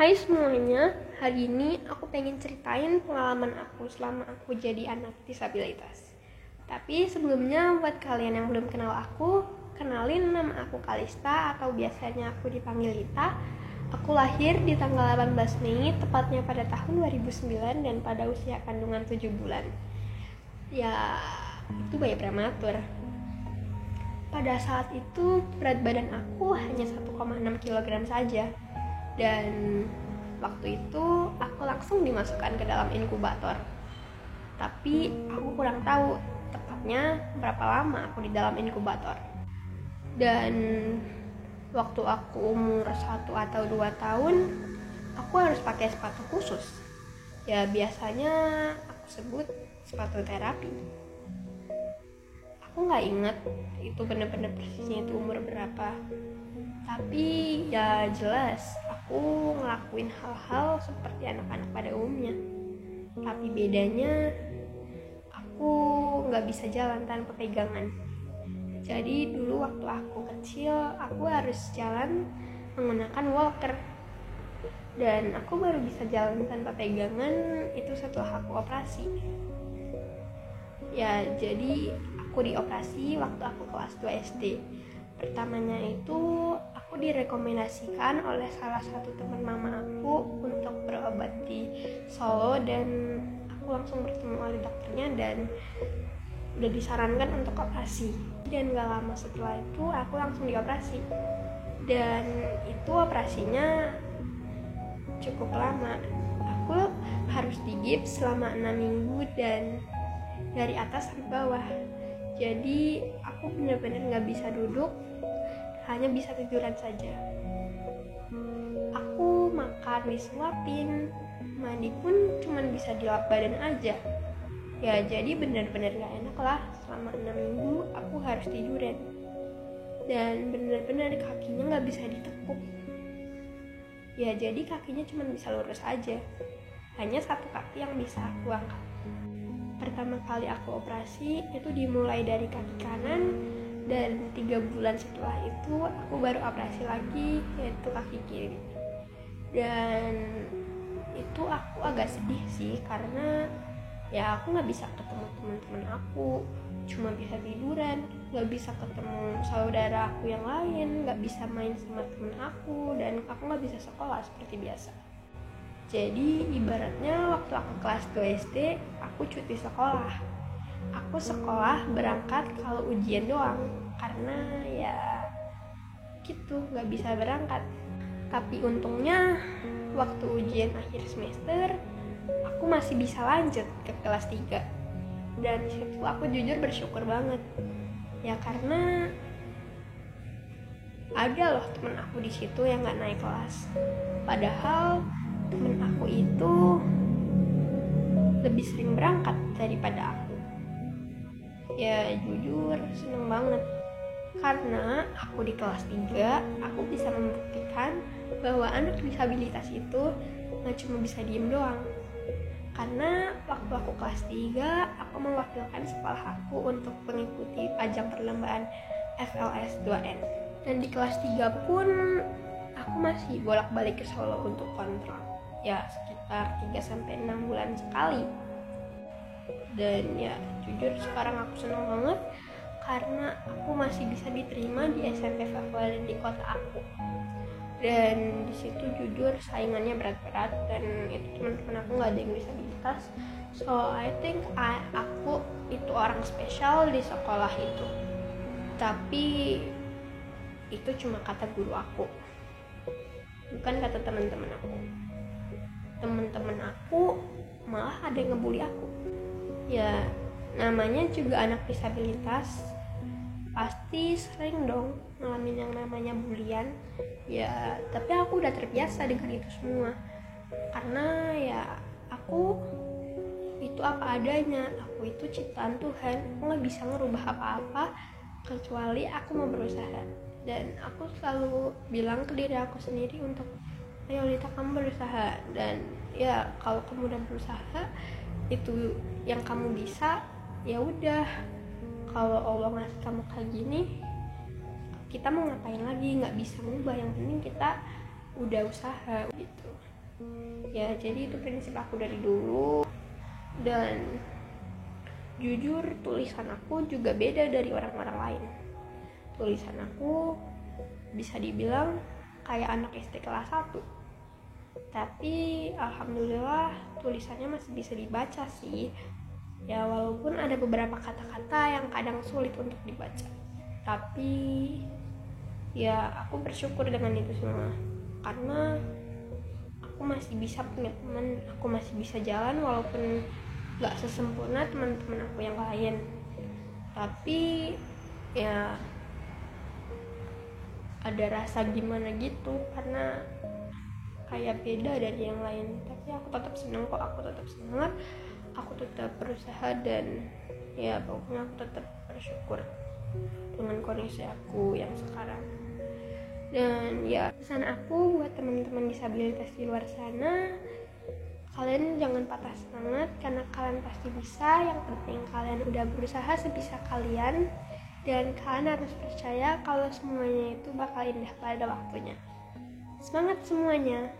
Hai semuanya, hari ini aku pengen ceritain pengalaman aku selama aku jadi anak disabilitas. Tapi sebelumnya buat kalian yang belum kenal aku, kenalin nama aku Kalista atau biasanya aku dipanggil Lita. Aku lahir di tanggal 18 Mei, tepatnya pada tahun 2009 dan pada usia kandungan 7 bulan. Ya, itu bayi prematur. Pada saat itu berat badan aku hanya 1,6 kg saja dan waktu itu aku langsung dimasukkan ke dalam inkubator. Tapi aku kurang tahu tepatnya berapa lama aku di dalam inkubator. Dan waktu aku umur satu atau dua tahun aku harus pakai sepatu khusus. Ya biasanya aku sebut sepatu terapi. Aku nggak inget itu bener-bener persisnya itu umur berapa. Tapi ya jelas aku ngelakuin hal-hal seperti anak-anak pada umumnya. Tapi bedanya aku nggak bisa jalan tanpa pegangan. Jadi dulu waktu aku kecil aku harus jalan menggunakan walker. Dan aku baru bisa jalan tanpa pegangan itu setelah aku operasi. Ya jadi aku dioperasi waktu aku kelas 2 SD pertamanya itu aku direkomendasikan oleh salah satu teman mama aku untuk berobat di Solo dan aku langsung bertemu oleh dokternya dan udah disarankan untuk operasi. Dan gak lama setelah itu aku langsung dioperasi. Dan itu operasinya cukup lama. Aku harus digips selama enam minggu dan dari atas sampai bawah. Jadi aku benar-benar nggak bisa duduk hanya bisa tiduran saja. Aku makan disuapin mandi pun cuma bisa dilap badan aja. Ya jadi benar-benar gak enak lah. Selama enam minggu aku harus tiduran. Dan benar-benar kakinya nggak bisa ditekuk. Ya jadi kakinya cuma bisa lurus aja. Hanya satu kaki yang bisa aku angkat. Pertama kali aku operasi itu dimulai dari kaki kanan dan tiga bulan setelah itu aku baru operasi lagi yaitu kaki kiri. Dan itu aku agak sedih sih karena ya aku nggak bisa ketemu teman-teman aku. Cuma bisa tiduran nggak bisa ketemu saudara aku yang lain nggak bisa main sama temen aku dan aku nggak bisa sekolah seperti biasa. Jadi ibaratnya waktu aku kelas 2 SD aku cuti sekolah aku sekolah berangkat kalau ujian doang. Karena ya gitu nggak bisa berangkat. Tapi untungnya waktu ujian akhir semester aku masih bisa lanjut ke kelas 3 dan situ aku jujur bersyukur banget. Ya karena ada loh temen aku di situ yang nggak naik kelas. Padahal temen aku itu lebih sering berangkat daripada aku ya jujur. Seneng banget. Karena aku di kelas 3 aku bisa membuktikan bahwa anak disabilitas itu nggak cuma bisa diem doang. Karena waktu aku kelas 3 aku mewakilkan sekolah aku untuk mengikuti ajang perlombaan FLS 2N dan di kelas 3 pun aku masih bolak-balik ke Solo untuk kontrol. Ya sekitar 3 sampai 6 bulan sekali dan ya jujur sekarang aku senang banget karena aku masih bisa diterima di SMP favorit di kota aku. Dan di situ jujur saingannya berat-berat dan itu teman-teman aku nggak ada yang disabilitas so I think I, aku itu orang spesial di sekolah itu. Tapi itu cuma kata guru aku bukan kata teman-teman aku. Teman-teman aku malah ada yang ngebully aku ya namanya juga anak disabilitas. Pasti sering dong ngalamin yang namanya bulian. Ya tapi aku udah terbiasa dengan itu semua. Karena ya aku itu apa adanya. Aku itu ciptaan Tuhan. Aku nggak bisa ngerubah apa-apa kecuali aku mau berusaha. Dan aku selalu bilang ke diri aku sendiri untuk ayo Lita kamu berusaha. Dan ya kalau kamu udah berusaha itu yang kamu bisa ya udah. Kalau Allah ngasih kamu kayak gini kita mau ngapain lagi? Nggak bisa ngubah. Yang penting kita udah usaha gitu. Ya jadi itu prinsip aku dari dulu. Dan jujur tulisan aku juga beda dari orang-orang lain. Tulisan aku bisa dibilang kayak anak SD kelas 1 tapi alhamdulillah tulisannya masih bisa dibaca sih. Ya walaupun ada beberapa kata-kata yang kadang sulit untuk dibaca. Tapi ya aku bersyukur dengan itu semua. Karena aku masih bisa punya teman aku masih bisa jalan walaupun gak sesempurna teman-teman aku yang lain. Tapi ya ada rasa gimana gitu karena kayak beda dari yang lain. Tapi aku tetap senang kok aku tetap semangat aku tetap berusaha dan ya pokoknya aku tetap bersyukur dengan kondisi aku yang sekarang. Dan ya pesan aku buat teman-teman disabilitas di luar sana kalian jangan patah semangat karena kalian pasti bisa. Yang penting kalian udah berusaha sebisa kalian dan kalian harus percaya kalau semuanya itu bakal indah pada waktunya. Semangat semuanya